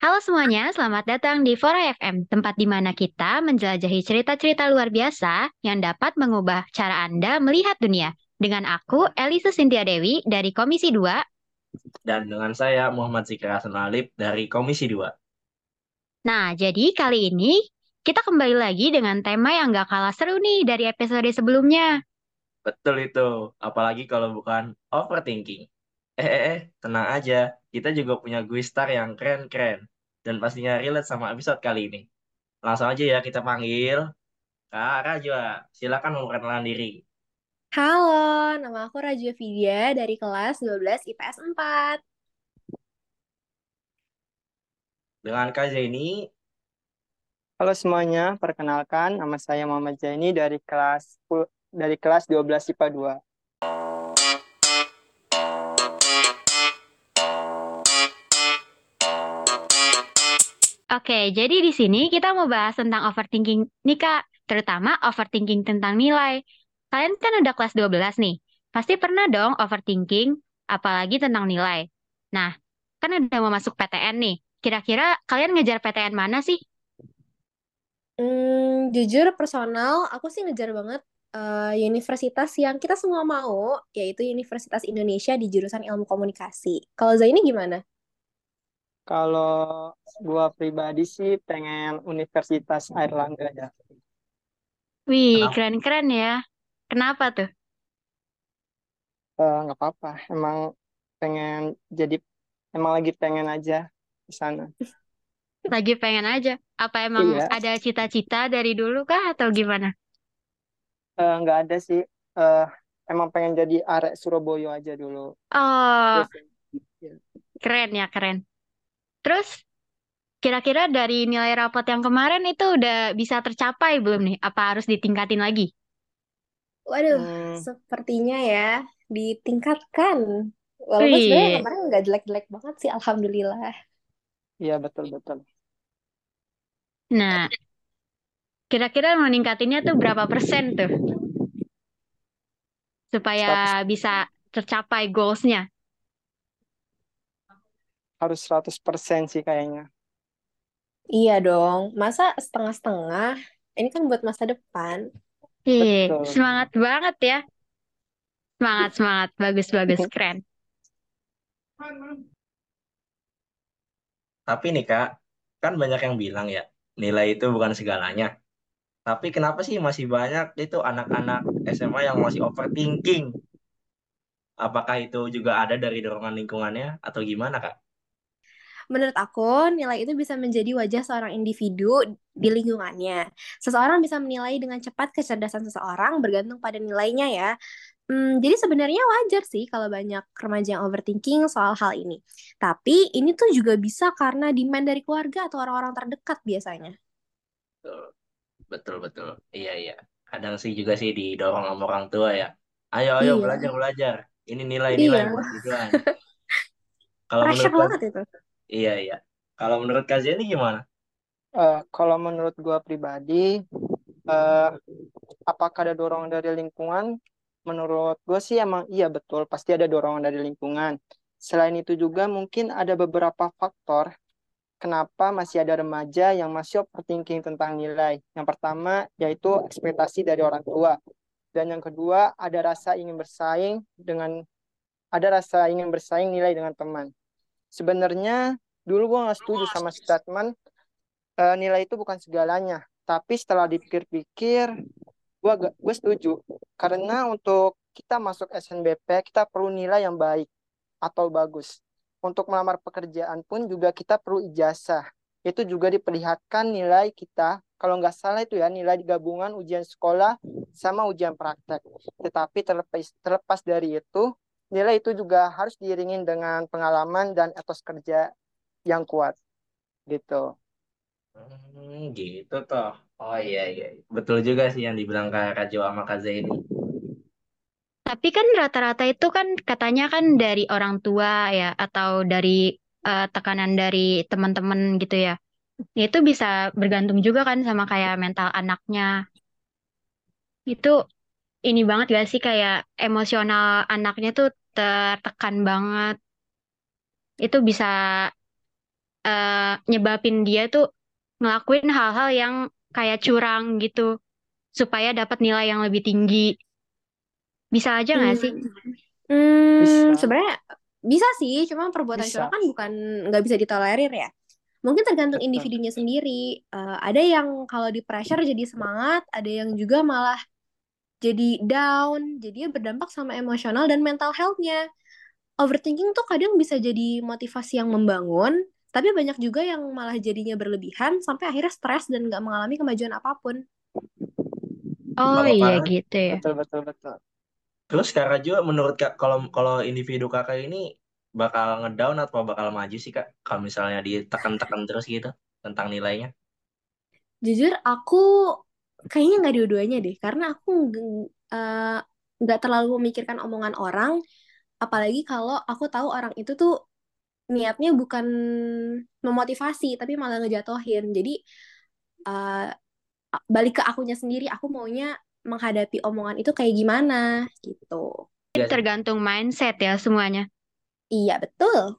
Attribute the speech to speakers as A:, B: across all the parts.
A: Halo semuanya, selamat datang di Fora FM, tempat di mana kita menjelajahi cerita-cerita luar biasa yang dapat mengubah cara Anda melihat dunia. Dengan aku, Elisa Sintia Dewi dari Komisi 2.
B: Dan dengan saya, Muhammad Zikra Hasan Alip dari Komisi 2.
A: Nah, jadi kali ini kita kembali lagi dengan tema yang gak kalah seru nih dari episode sebelumnya.
B: Betul itu, apalagi kalau bukan overthinking. Eh, eh, eh, tenang aja, kita juga punya gue star yang keren-keren. Dan pastinya relate sama episode kali ini. Langsung aja ya kita panggil Kak Rajwa. Silakan memperkenalkan diri.
C: Halo, nama aku Rajwa Vidya dari kelas 12 IPS 4.
B: Dengan Kak Zaini,
D: Halo semuanya, perkenalkan nama saya Muhammad Zaini dari kelas dari kelas 12 IPA 2.
A: Oke, jadi di sini kita mau bahas tentang overthinking nih Kak, terutama overthinking tentang nilai. Kalian kan udah kelas 12 nih, pasti pernah dong overthinking, apalagi tentang nilai. Nah, kan udah mau masuk PTN nih, kira-kira kalian ngejar PTN mana sih?
C: Hmm, jujur personal, aku sih ngejar banget uh, universitas yang kita semua mau, yaitu Universitas Indonesia di jurusan Ilmu Komunikasi. Kalau Zaini gimana?
D: Kalau gua pribadi sih pengen Universitas Airlangga ya.
A: Wih,
B: Kenapa?
A: keren-keren ya. Kenapa tuh?
D: Eh, nggak apa-apa, emang pengen jadi emang lagi pengen aja di sana.
A: Lagi pengen aja. Apa emang
D: Iya,
A: ada cita-cita dari dulu kah atau gimana?
D: Eh, nggak ada sih. Eh, emang pengen jadi arek Surabaya aja dulu.
A: Oh,
D: Terus ya,
A: keren ya, keren. Terus, kira-kira dari nilai rapot yang kemarin itu udah bisa tercapai belum nih? Apa harus ditingkatin lagi?
C: Waduh,
D: hmm,
C: sepertinya ya ditingkatkan. Walaupun sebenarnya kemarin nggak jelek-jelek banget sih, alhamdulillah.
D: iya betul betul.
A: nah, kira-kira mau ningkatinnya tuh berapa persen tuh? Supaya
D: 100
A: bisa tercapai goals-nya.
D: Harus 100% sih kayaknya.
C: Iya dong, masa setengah-setengah? Ini kan buat masa depan.
D: Betul.
A: semangat banget ya. Semangat, semangat. Bagus, bagus. Keren.
B: Tapi nih Kak, kan banyak yang bilang ya, nilai itu bukan segalanya. Tapi kenapa sih masih banyak itu anak-anak SMA yang masih overthinking? Apakah itu juga ada dari dorongan lingkungannya atau gimana Kak?
C: Menurut aku, nilai itu bisa menjadi wajah seorang individu di lingkungannya. Seseorang bisa menilai dengan cepat kecerdasan seseorang bergantung pada nilainya ya. Hmm, jadi sebenarnya wajar sih kalau banyak remaja yang overthinking soal hal ini. Tapi ini tuh juga bisa karena demand dari keluarga atau orang-orang terdekat biasanya.
B: Betul, betul, betul. Iya, iya. Kadang sih juga sih didorong sama orang tua ya. Ayo, ayo belajar,
C: Iya,
B: belajar. Ini nilai-nilai
C: iya.
B: buat. Kalau menurut Kak,
C: banget itu.
B: Iya, iya. Kalau menurut Kak Zeni gimana?
D: Eh, kalau menurut gua pribadi, eh, apakah ada dorongan dari lingkungan? Menurut gue sih emang iya betul, pasti ada dorongan dari lingkungan. Selain itu juga mungkin ada beberapa faktor kenapa masih ada remaja yang masih overthinking tentang nilai. Yang pertama yaitu ekspektasi dari orang tua. Dan yang kedua ada rasa ingin bersaing dengan ada rasa ingin bersaing nilai dengan teman. Sebenarnya dulu gue nggak setuju sama statement eh, nilai itu bukan segalanya. Tapi setelah dipikir-pikir, gue gue setuju. Karena untuk kita masuk SNBP kita perlu nilai yang baik atau bagus. Untuk melamar pekerjaan pun juga kita perlu ijazah. Itu juga diperlihatkan nilai kita. Kalau nggak salah itu ya nilai gabungan ujian sekolah sama ujian praktek. Tetapi terlepas terlepas dari itu nilai itu juga harus diiringin dengan pengalaman dan etos kerja yang kuat gitu
B: Hmm, gitu toh. Oh iya, iya. Betul juga sih yang dibilang Kak Rajo sama Kak Zeni.
A: Tapi kan rata-rata itu kan katanya kan dari orang tua ya, atau dari eh, tekanan dari teman-teman gitu ya. Itu bisa bergantung juga kan sama kayak mental anaknya. Itu ini banget gak sih kayak emosional anaknya tuh tertekan banget. Itu bisa eh, nyebabin dia tuh ngelakuin hal-hal yang kayak curang gitu supaya dapat nilai yang lebih tinggi. Bisa aja nggak sih?
C: Hmm,
D: Bisa.
C: sebenarnya bisa sih, cuma perbuatan
D: Bisa.
C: curang kan bukan nggak bisa ditolerir ya. Mungkin tergantung individunya sendiri. Eh, ada yang kalau di pressure jadi semangat, ada yang juga malah jadi down, jadinya berdampak sama emosional dan mental health-nya. Overthinking tuh kadang bisa jadi motivasi yang membangun, tapi banyak juga yang malah jadinya berlebihan sampai akhirnya stres dan nggak mengalami kemajuan apa pun.
A: Oh
B: Kalau
A: iya gitu ya.
D: Betul, betul, betul.
B: Terus Kak juga menurut Kak kalau kalau individu Kakak ini bakal ngedown atau bakal maju sih Kak? Kalau misalnya ditekan-tekan terus gitu tentang nilainya.
C: Jujur aku kayaknya nggak dua-duanya deh, karena aku nggak eh, nggak terlalu memikirkan omongan orang, apalagi kalau aku tahu orang itu tuh niatnya bukan memotivasi, tapi malah ngejatohin. Jadi eh, balik ke akunya sendiri, aku maunya menghadapi omongan itu kayak gimana gitu.
A: Tergantung mindset ya semuanya.
C: Iya betul.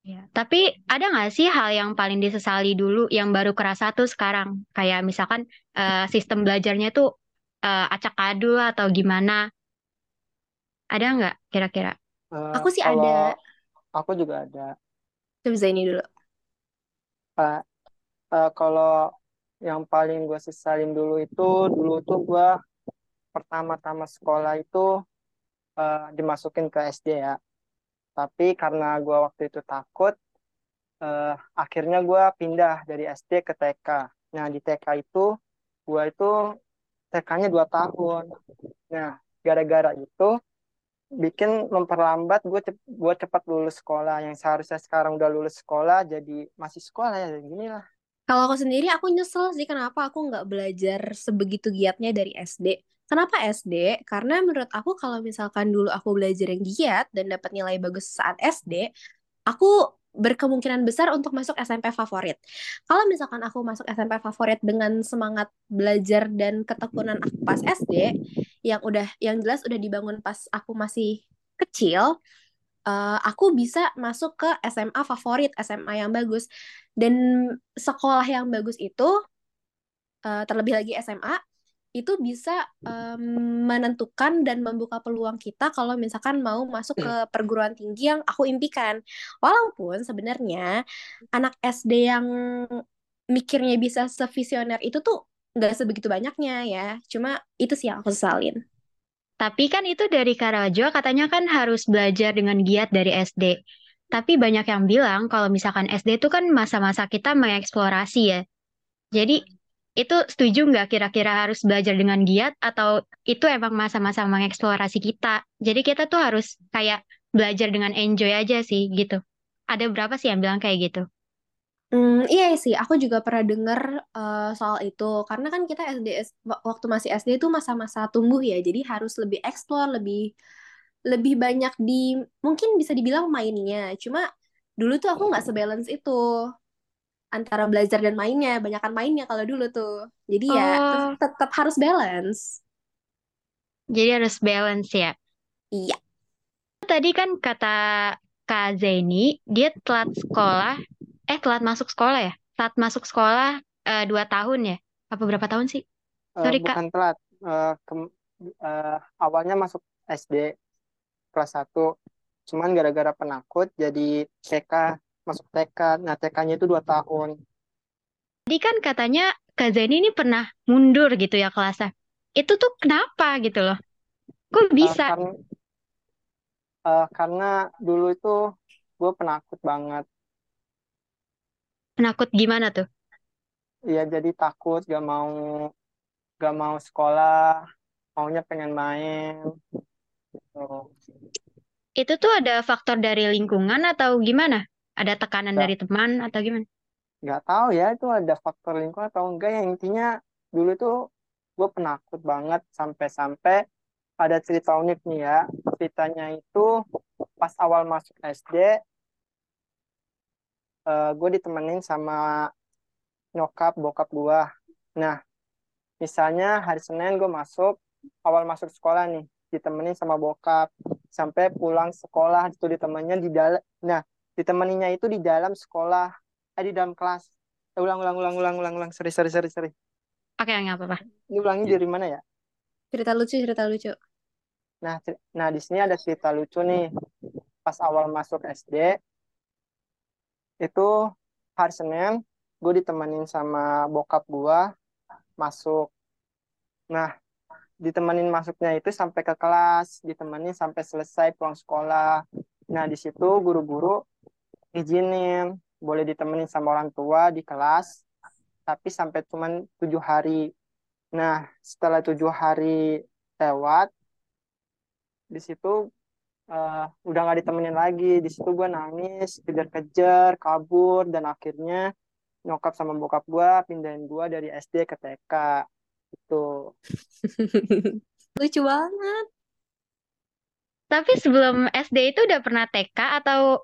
A: Ya. Tapi ada nggak sih hal yang paling disesali dulu yang baru kerasa tuh sekarang? Kayak misalkan eh, sistem belajarnya tuh eh, acak adul atau gimana? Ada nggak kira-kira?
D: Eh,
C: Aku sih ada.
D: aku juga ada.
C: Coba ini dulu.
D: Eh, eh, kalau yang paling gue sesalin dulu itu dulu tuh gue pertama-tama sekolah itu eh, dimasukin ke SD ya. Tapi karena gue waktu itu takut, eh, akhirnya gue pindah dari SD ke TK. Nah di TK itu gue itu TK-nya 2 tahun. Nah gara-gara itu bikin memperlambat gue cep gue cepat lulus sekolah yang seharusnya sekarang udah lulus sekolah jadi masih sekolah ya gini lah
C: Kalau aku sendiri, aku nyesel sih kenapa aku nggak belajar sebegitu giatnya dari SD. Kenapa SD? Karena menurut aku kalau misalkan dulu aku belajar yang giat dan dapat nilai bagus saat SD, aku berkemungkinan besar untuk masuk SMP favorit. Kalau misalkan aku masuk SMP favorit dengan semangat belajar dan ketekunan aku pas SD, yang udah yang jelas udah dibangun pas aku masih kecil, eh, aku bisa masuk ke SMA favorit, SMA yang bagus. Dan sekolah yang bagus itu, eh, terlebih lagi SMA, itu bisa em, menentukan dan membuka peluang kita kalau misalkan mau masuk ke perguruan tinggi yang aku impikan. Walaupun sebenarnya anak SD yang mikirnya bisa sevisioner itu tuh nggak sebegitu banyaknya ya. Cuma itu sih yang aku sesalin.
A: Tapi kan itu dari Karajo katanya kan harus belajar dengan giat dari SD. Tapi banyak yang bilang kalau misalkan SD itu kan masa-masa kita mengeksplorasi ya. Jadi itu setuju nggak kira-kira harus belajar dengan giat atau itu emang masa-masa mengeksplorasi kita? Jadi kita tuh harus kayak belajar dengan enjoy aja sih gitu. Ada berapa sih yang bilang kayak gitu?
C: Hmm, iya sih, aku juga pernah dengar eh, soal itu. Karena kan kita SD, waktu masih SD itu masa-masa tumbuh ya, jadi harus lebih explore, lebih lebih banyak di, mungkin bisa dibilang mainnya. Cuma dulu tuh aku nggak sebalance itu antara belajar dan mainnya, banyakan mainnya kalau dulu tuh. Jadi ya
A: Oh,
C: tetap harus balance.
A: jadi harus balance ya.
C: Iya.
A: Tadi kan kata Kak Zaini, dia telat sekolah, eh telat masuk sekolah ya? Telat masuk sekolah eh, dua tahun ya? Apa berapa tahun sih?
D: Eh,
A: Sorry Kak.
D: bukan telat Eh, kem- eh, awalnya masuk SD kelas 1 cuman gara-gara penakut jadi TK masuk TK nah TK-nya itu 2 tahun
A: Tadi kan katanya Kak Zaini ini pernah mundur gitu ya kelasnya. Itu tuh kenapa gitu loh? Kok
D: Eh,
A: bisa?
D: karena eh, karena dulu itu gue penakut banget
A: Penakut gimana tuh?
D: ya jadi takut gak mau gak mau sekolah maunya pengen main gitu.
A: Itu tuh ada faktor dari lingkungan atau gimana? Ada tekanan
D: Gak,
A: dari teman atau gimana?
D: gak tahu ya itu ada faktor lingkungan atau enggak. Yang intinya dulu tuh gue penakut banget sampai-sampai ada cerita unik nih ya. Ceritanya itu pas awal masuk SD eh, gue ditemenin sama nyokap bokap gue nah misalnya hari Senin gue masuk awal masuk sekolah nih ditemenin sama bokap. Sampai pulang sekolah itu ditemenin di dalam nah ditemaninya itu di dalam sekolah eh di dalam kelas. Eh, ulang ulang ulang ulang ulang ulang. Sorry sorry sorry sorry.
A: Oke, nggak apa-apa.
D: ini ulangnya dari mana ya?
C: Cerita lucu, cerita lucu.
D: nah cer- nah di sini ada cerita lucu nih. Pas awal masuk SD itu hari Senin gue ditemenin sama bokap gue masuk. Nah ditemenin masuknya itu sampai ke kelas ditemenin sampai selesai pulang sekolah. Nah di situ guru-guru izinin boleh ditemenin sama orang tua di kelas tapi sampai cuman tujuh hari. Nah setelah tujuh hari lewat di situ eh, udah nggak ditemenin lagi. Di situ gue nangis kejar-kejar kabur dan akhirnya nyokap sama bokap gue pindahin gue dari SD ke TK itu
C: Lucu banget.
A: Tapi sebelum SD itu udah pernah TK atau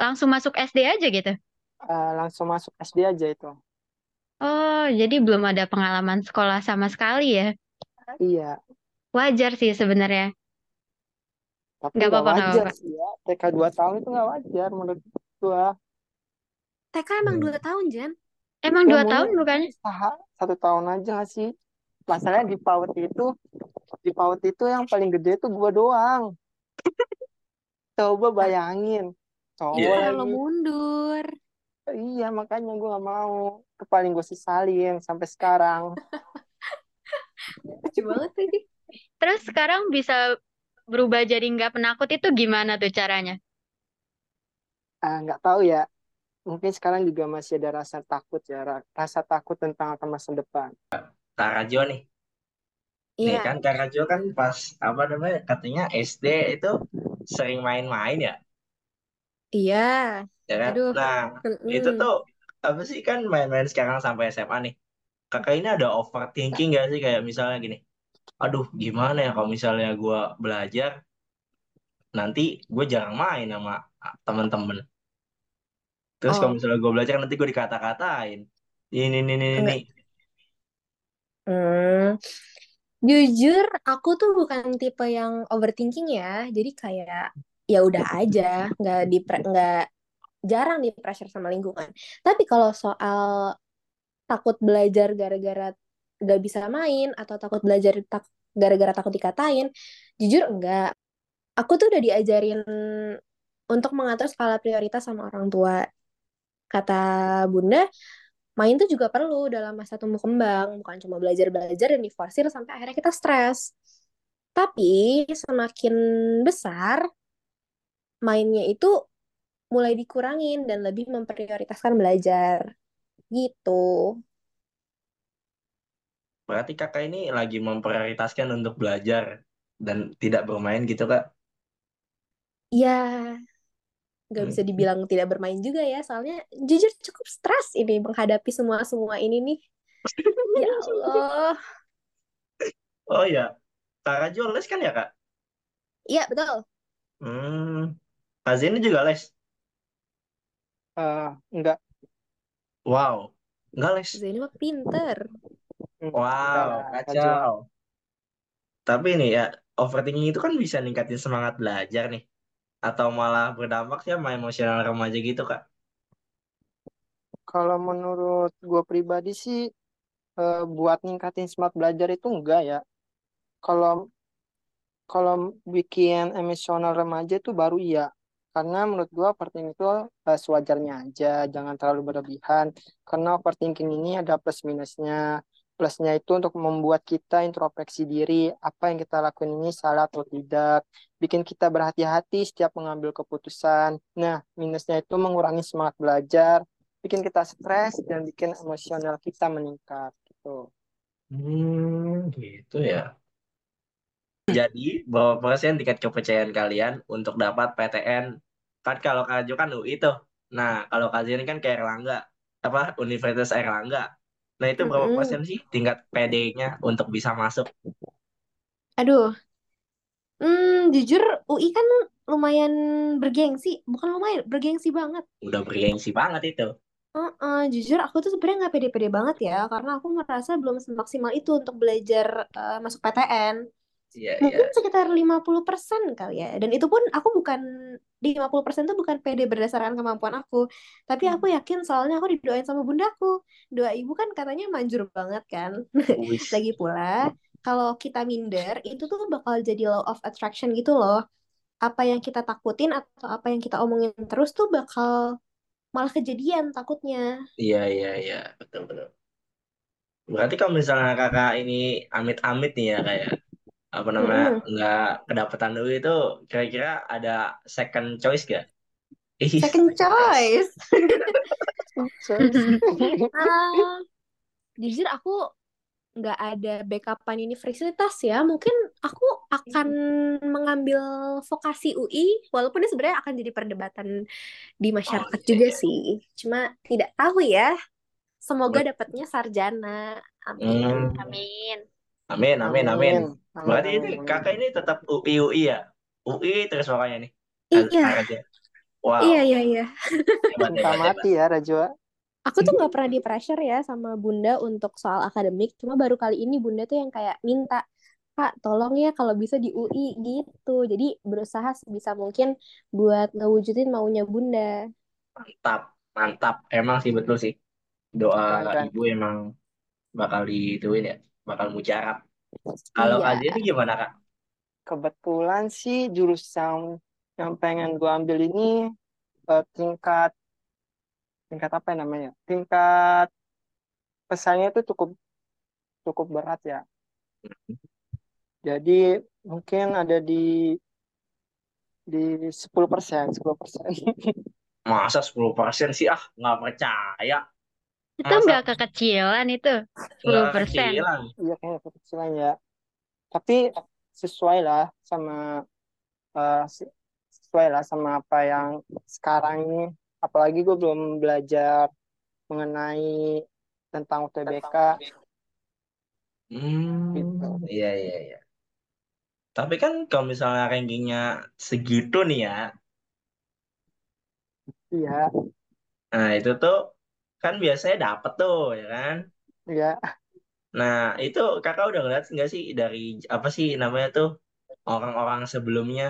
A: langsung masuk SD aja gitu?
D: Eh, langsung masuk SD aja itu
A: Oh, jadi belum ada pengalaman sekolah sama sekali ya?
D: iya
A: Wajar sih sebenarnya.
D: tapi
A: Nggak
D: nggak
A: apa-apa, nggak
D: wajar
A: apa-apa.
D: sih ya TK 2 tahun itu nggak wajar menurut gue
C: TK emang
B: Hmm.
C: dua tahun, Jen.
A: Emang
D: ya
A: dua
D: maunya
A: tahun bukan?
D: usaha satu tahun aja nggak sih masalahnya di PAUD itu di PAUD itu yang paling gede itu gue doang coba bayangin. Cowok
C: karena lo
D: lagi
C: mundur.
D: iya makanya gue gak mau itu paling gue sesalin sampai sekarang
C: Lucu banget lagi.
A: Terus sekarang bisa berubah jadi nggak penakut itu gimana tuh caranya?
D: ah nggak tahu ya mungkin sekarang juga masih ada rasa takut ya ra- rasa takut tentang akan masa depan
B: Kak Rajo nih. Nih
C: Iya,
B: kan Kak Rajo kan pas apa namanya katanya SD itu sering main-main ya,
C: iya.
B: ya kan?
C: Aduh.
B: Nah, itu
C: Mm-mm.
B: tuh apa sih kan main-main sekarang sampai SMA nih. Kakak ini ada overthinking gak sih kayak misalnya gini, aduh gimana ya kalau misalnya gue belajar nanti gue jarang main sama temen-temen. Terus kalau
C: Oh,
B: misalnya gue belajar nanti gue dikata-katain. Ini, ini, ini, ini.
C: enggak. Hmm. Jujur, aku tuh bukan tipe yang overthinking ya. Jadi kayak ya udah aja, nggak di nggak jarang di pressure sama lingkungan. Tapi kalau soal takut belajar gara-gara nggak bisa main atau takut belajar tak gara-gara takut dikatain, jujur enggak. Aku tuh udah diajarin untuk mengatur skala prioritas sama orang tua. Kata Bunda, main tuh juga perlu dalam masa tumbuh kembang, bukan cuma belajar-belajar dan diforsir sampai akhirnya kita stres. Tapi semakin besar, mainnya itu mulai dikurangin dan lebih memprioritaskan belajar. Gitu.
B: Berarti kakak ini lagi memprioritaskan untuk belajar dan tidak bermain gitu kak?
C: Ya, nggak bisa
B: Hmm.
C: dibilang tidak bermain juga ya, soalnya jujur cukup stres ini menghadapi semua-semua ini nih. Ya Allah.
B: Oh ya, Kak Rajo les kan ya kak?
C: Iya, betul.
B: Hmm, Kak Zeni juga les?
D: Eh, enggak
B: Wow, nggak les?
C: Zaini mah pinter.
D: Hmm, enggak
B: Wow,
D: Jo.
B: kacau. Tapi ini ya, overthinking itu kan bisa ningkatin semangat belajar nih. Atau malah berdampak ya sama emosional remaja gitu, Kak.
D: Kalau menurut gue pribadi sih eh, buat ningkatin semangat belajar itu enggak ya. Kalau kalau bikin emosional remaja itu baru iya. Karena menurut gue overthinking itu eh, sewajarnya aja, jangan terlalu berlebihan. Karena overthinking ini ada plus minusnya. Plusnya itu untuk membuat kita introspeksi diri, apa yang kita lakuin ini salah atau tidak. Bikin kita berhati-hati setiap mengambil keputusan. Nah, minusnya itu mengurangi semangat belajar, bikin kita stres, dan bikin emosional kita meningkat. Gitu.
B: Hmm, gitu ya. Jadi, berapa persen tingkat kepercayaan kalian untuk dapat PTN? Kan kalau Kak kan UI tuh. Nah, kalau Kak Zeni kan kayak Erlangga. Apa? Universitas Erlangga. Nah, itu berapa
C: Mm-mm.
B: persen sih tingkat PD-nya untuk bisa masuk?
C: Aduh, hmm, jujur UI kan lumayan bergengsi, bukan lumayan, bergengsi banget.
B: Udah bergengsi banget itu.
C: Heeh, jujur aku tuh sebenarnya nggak pede-pede banget ya, karena aku merasa belum semaksimal itu untuk belajar eh, masuk PTN.
B: Iya.
C: Mungkin sekitar 50% kali ya. Dan itu pun aku bukan 50% itu bukan pede berdasarkan kemampuan aku, tapi aku yakin soalnya aku didoain sama bundaku. Doa ibu kan katanya manjur banget kan. Lagi pula, kalau kita minder, itu tuh bakal jadi law of attraction gitu loh. Apa yang kita takutin atau apa yang kita omongin terus tuh bakal malah kejadian takutnya.
B: Iya, iya, iya. Betul, betul. Berarti kalau misalnya kakak ini amit-amit nih ya kayak apa namanya
C: Mm-mm.
B: nggak kedapatan dulu itu kira-kira ada second choice gak?
C: Second choice.
D: Choice.
C: Ah, jujur aku nggak ada backupan universitas ya. Mungkin aku akan mengambil vokasi UI, walaupun ini sebenarnya akan jadi perdebatan di
B: Oh
C: masyarakat
B: iya,
C: juga
B: iya.
C: sih. Cuma tidak tahu ya. Semoga dapatnya sarjana. Amin.
B: Hmm.
A: Amin.
B: Amin, amin, amin.
D: Amin. Amin,
B: Berarti
D: amin,
B: ini
D: amin.
B: kakak ini tetap UI UI ya? UI terus pokoknya nih.
C: Iya.
B: Wow,
C: iya, iya, iya.
B: hebat,
D: Cinta
B: hebat, hebat.
D: mati ya, Rajwa.
C: Aku tuh nggak pernah di pressure ya sama Bunda untuk soal akademik. Cuma baru kali ini Bunda tuh yang kayak minta, Kak, tolong ya kalau bisa di UI gitu. Jadi berusaha sebisa mungkin buat ngewujudin maunya Bunda.
B: Mantap, mantap. Emang sih betul sih. Doa
D: keren.
B: ibu emang bakal dituin ya, bakal mujarab. Kalau
C: Iya.
B: Kak Zia ini gimana Kak?
D: Kebetulan sih jurusan yang pengen gue ambil ini eh, tingkat tingkat apa ya namanya? Tingkat pesaingnya itu cukup cukup berat ya. Jadi mungkin ada di di 10%, 10%.
B: Masa 10% sih ah, nggak percaya.
A: Itu
B: Masa
A: nggak kekecilan itu,
B: nggak
A: 10%.
B: kecilan?
D: Iya kayaknya kekecilan ya. Tapi sesuai lah sama eh, se- sesuai lah sama apa yang sekarang ini. Apalagi gue belum belajar mengenai tentang UTBK
B: Hmm,
D: gitu.
B: iya, iya, iya. Tapi kan kalau misalnya rankingnya segitu nih ya,
D: Iya,
B: nah itu tuh kan biasanya dapet tuh, ya kan?
D: iya.
B: Nah, itu kakak udah ngeliat nggak sih dari apa sih namanya tuh orang-orang sebelumnya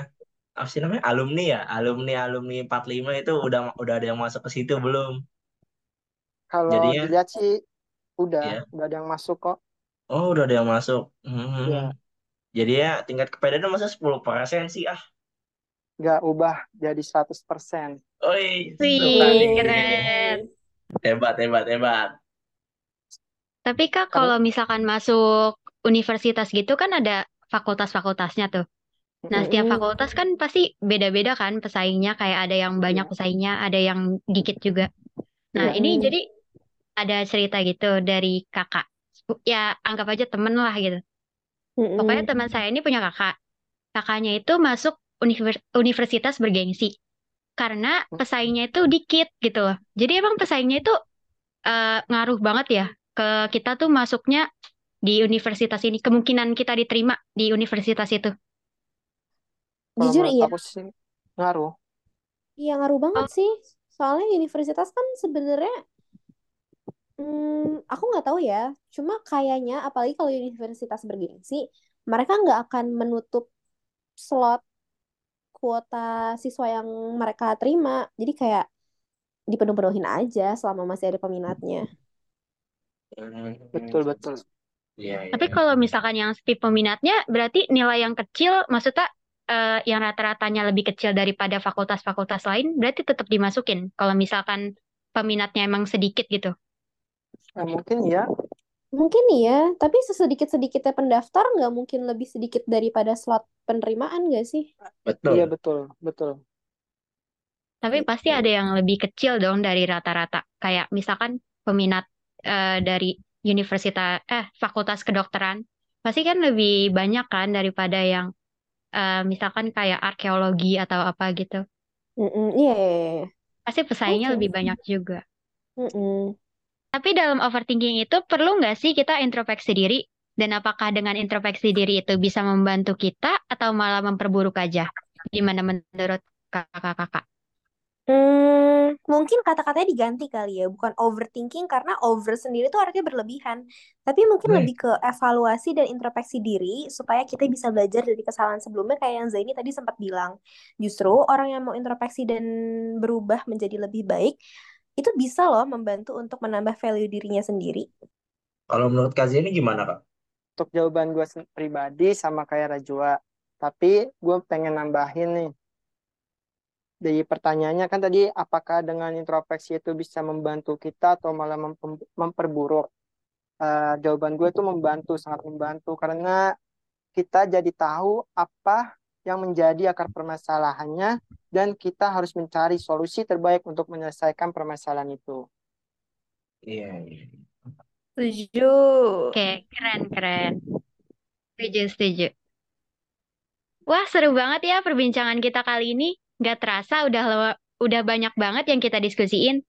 B: apa sih namanya alumni ya alumni alumni 45 itu udah udah ada yang masuk ke situ belum
D: Kalau
B: jadinya
D: dilihat sih udah,
B: ya
D: udah ada yang masuk kok.
B: oh udah ada yang masuk hmm.
D: Iya,
B: jadinya tingkat kepedean masa 10% sih ah
D: nggak ubah jadi 100%.
B: Oi, tuh
A: Wih, keren.
B: Hebat hebat hebat
A: Tapi Kak, kalau misalkan masuk universitas gitu kan ada fakultas-fakultasnya tuh. Nah, setiap
C: Mm-mm.
A: fakultas kan pasti beda-beda kan pesaingnya, kayak ada yang banyak
D: iya,
A: pesaingnya, ada yang dikit juga. Nah, ini
C: Mm-mm.
A: jadi ada cerita gitu dari kakak. Ya, anggap aja temen lah gitu. Pokoknya
C: Mm-mm.
A: teman saya ini punya kakak. Kakaknya itu masuk univers- universitas bergengsi. Karena pesaingnya itu dikit gitu loh. Jadi emang pesaingnya itu eh, ngaruh banget ya ke kita tuh masuknya di universitas ini. Kemungkinan kita diterima di universitas itu.
D: Kalau
C: Jujur
D: menurut
C: iya.
D: aku sih ngaruh.
C: Iya ngaruh banget
A: Oh,
C: sih. Soalnya universitas kan sebenarnya hmm, aku nggak tahu ya. Cuma kayaknya apalagi kalau universitas bergengsi, mereka nggak akan menutup slot kuota siswa yang mereka terima. Jadi kayak dipenuh-penuhin aja selama masih ada peminatnya.
B: Hmm,
D: Betul, betul.
B: iya iya
A: tapi kalau misalkan yang sepi peminatnya, berarti nilai yang kecil, maksudnya eh, yang rata-ratanya lebih kecil daripada fakultas-fakultas lain, berarti tetap dimasukin. Kalau misalkan peminatnya emang sedikit gitu.
D: Nah, mungkin ya,
C: Mungkin iya, tapi sesedikit-sedikitnya pendaftar nggak mungkin lebih sedikit daripada slot penerimaan nggak sih?
D: iya
B: betul
D: betul, betul.
A: Tapi pasti ada yang lebih kecil dong dari rata-rata. Kayak misalkan peminat eh, dari universitas eh fakultas kedokteran pasti kan lebih banyak kan daripada yang eh, misalkan kayak arkeologi atau apa gitu.
C: Mm-mm, Iya, iya, iya.
A: Pasti pesaingnya
C: Oke.
A: lebih banyak juga.
C: Mm-mm.
A: Tapi dalam overthinking itu perlu nggak sih kita introspeksi diri? Dan apakah dengan introspeksi diri itu bisa membantu kita atau malah memperburuk aja? Gimana menurut kakak-kakak?
C: Hmm, mungkin kata-katanya diganti kali ya, bukan overthinking karena over sendiri tuh artinya berlebihan. Tapi mungkin
B: Weh,
C: lebih ke evaluasi dan introspeksi diri supaya kita bisa belajar dari kesalahan sebelumnya kayak yang Zaini tadi sempat bilang. Justru orang yang mau introspeksi dan berubah menjadi lebih baik itu bisa loh membantu untuk menambah value dirinya sendiri.
B: kalau menurut Kak Zeni gimana Kak?
D: Untuk jawaban gue pribadi sama kayak Rajwa. Tapi gue pengen nambahin nih. Dari pertanyaannya kan tadi apakah dengan introspeksi itu bisa membantu kita atau malah mem- memperburuk? Eh, jawaban gue itu membantu, sangat membantu karena kita jadi tahu apa yang menjadi akar permasalahannya dan kita harus mencari solusi terbaik untuk menyelesaikan permasalahan itu.
B: Iya, iya.
C: Setuju.
A: Oke, keren-keren. Setuju, setuju. Wah, seru banget ya perbincangan kita kali ini. Gak terasa udah lewa- udah banyak banget yang kita diskusiin.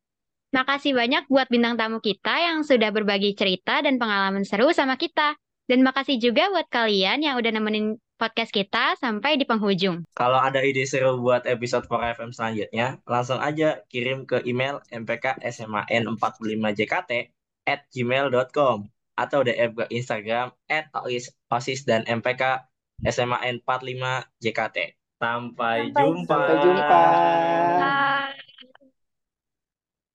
A: Makasih banyak buat bintang tamu kita yang sudah berbagi cerita dan pengalaman seru sama kita. Dan makasih juga buat kalian yang udah nemenin podcast kita sampai di penghujung.
B: Kalau ada ide seru buat episode 4FM selanjutnya, langsung aja kirim ke email mpksman45jkt at gmail.com atau DM ke Instagram at osis dan mpk SMA N45 JKT. Sampai
C: Sampai
B: jumpa.
D: Sampai jumpa.
C: jumpa.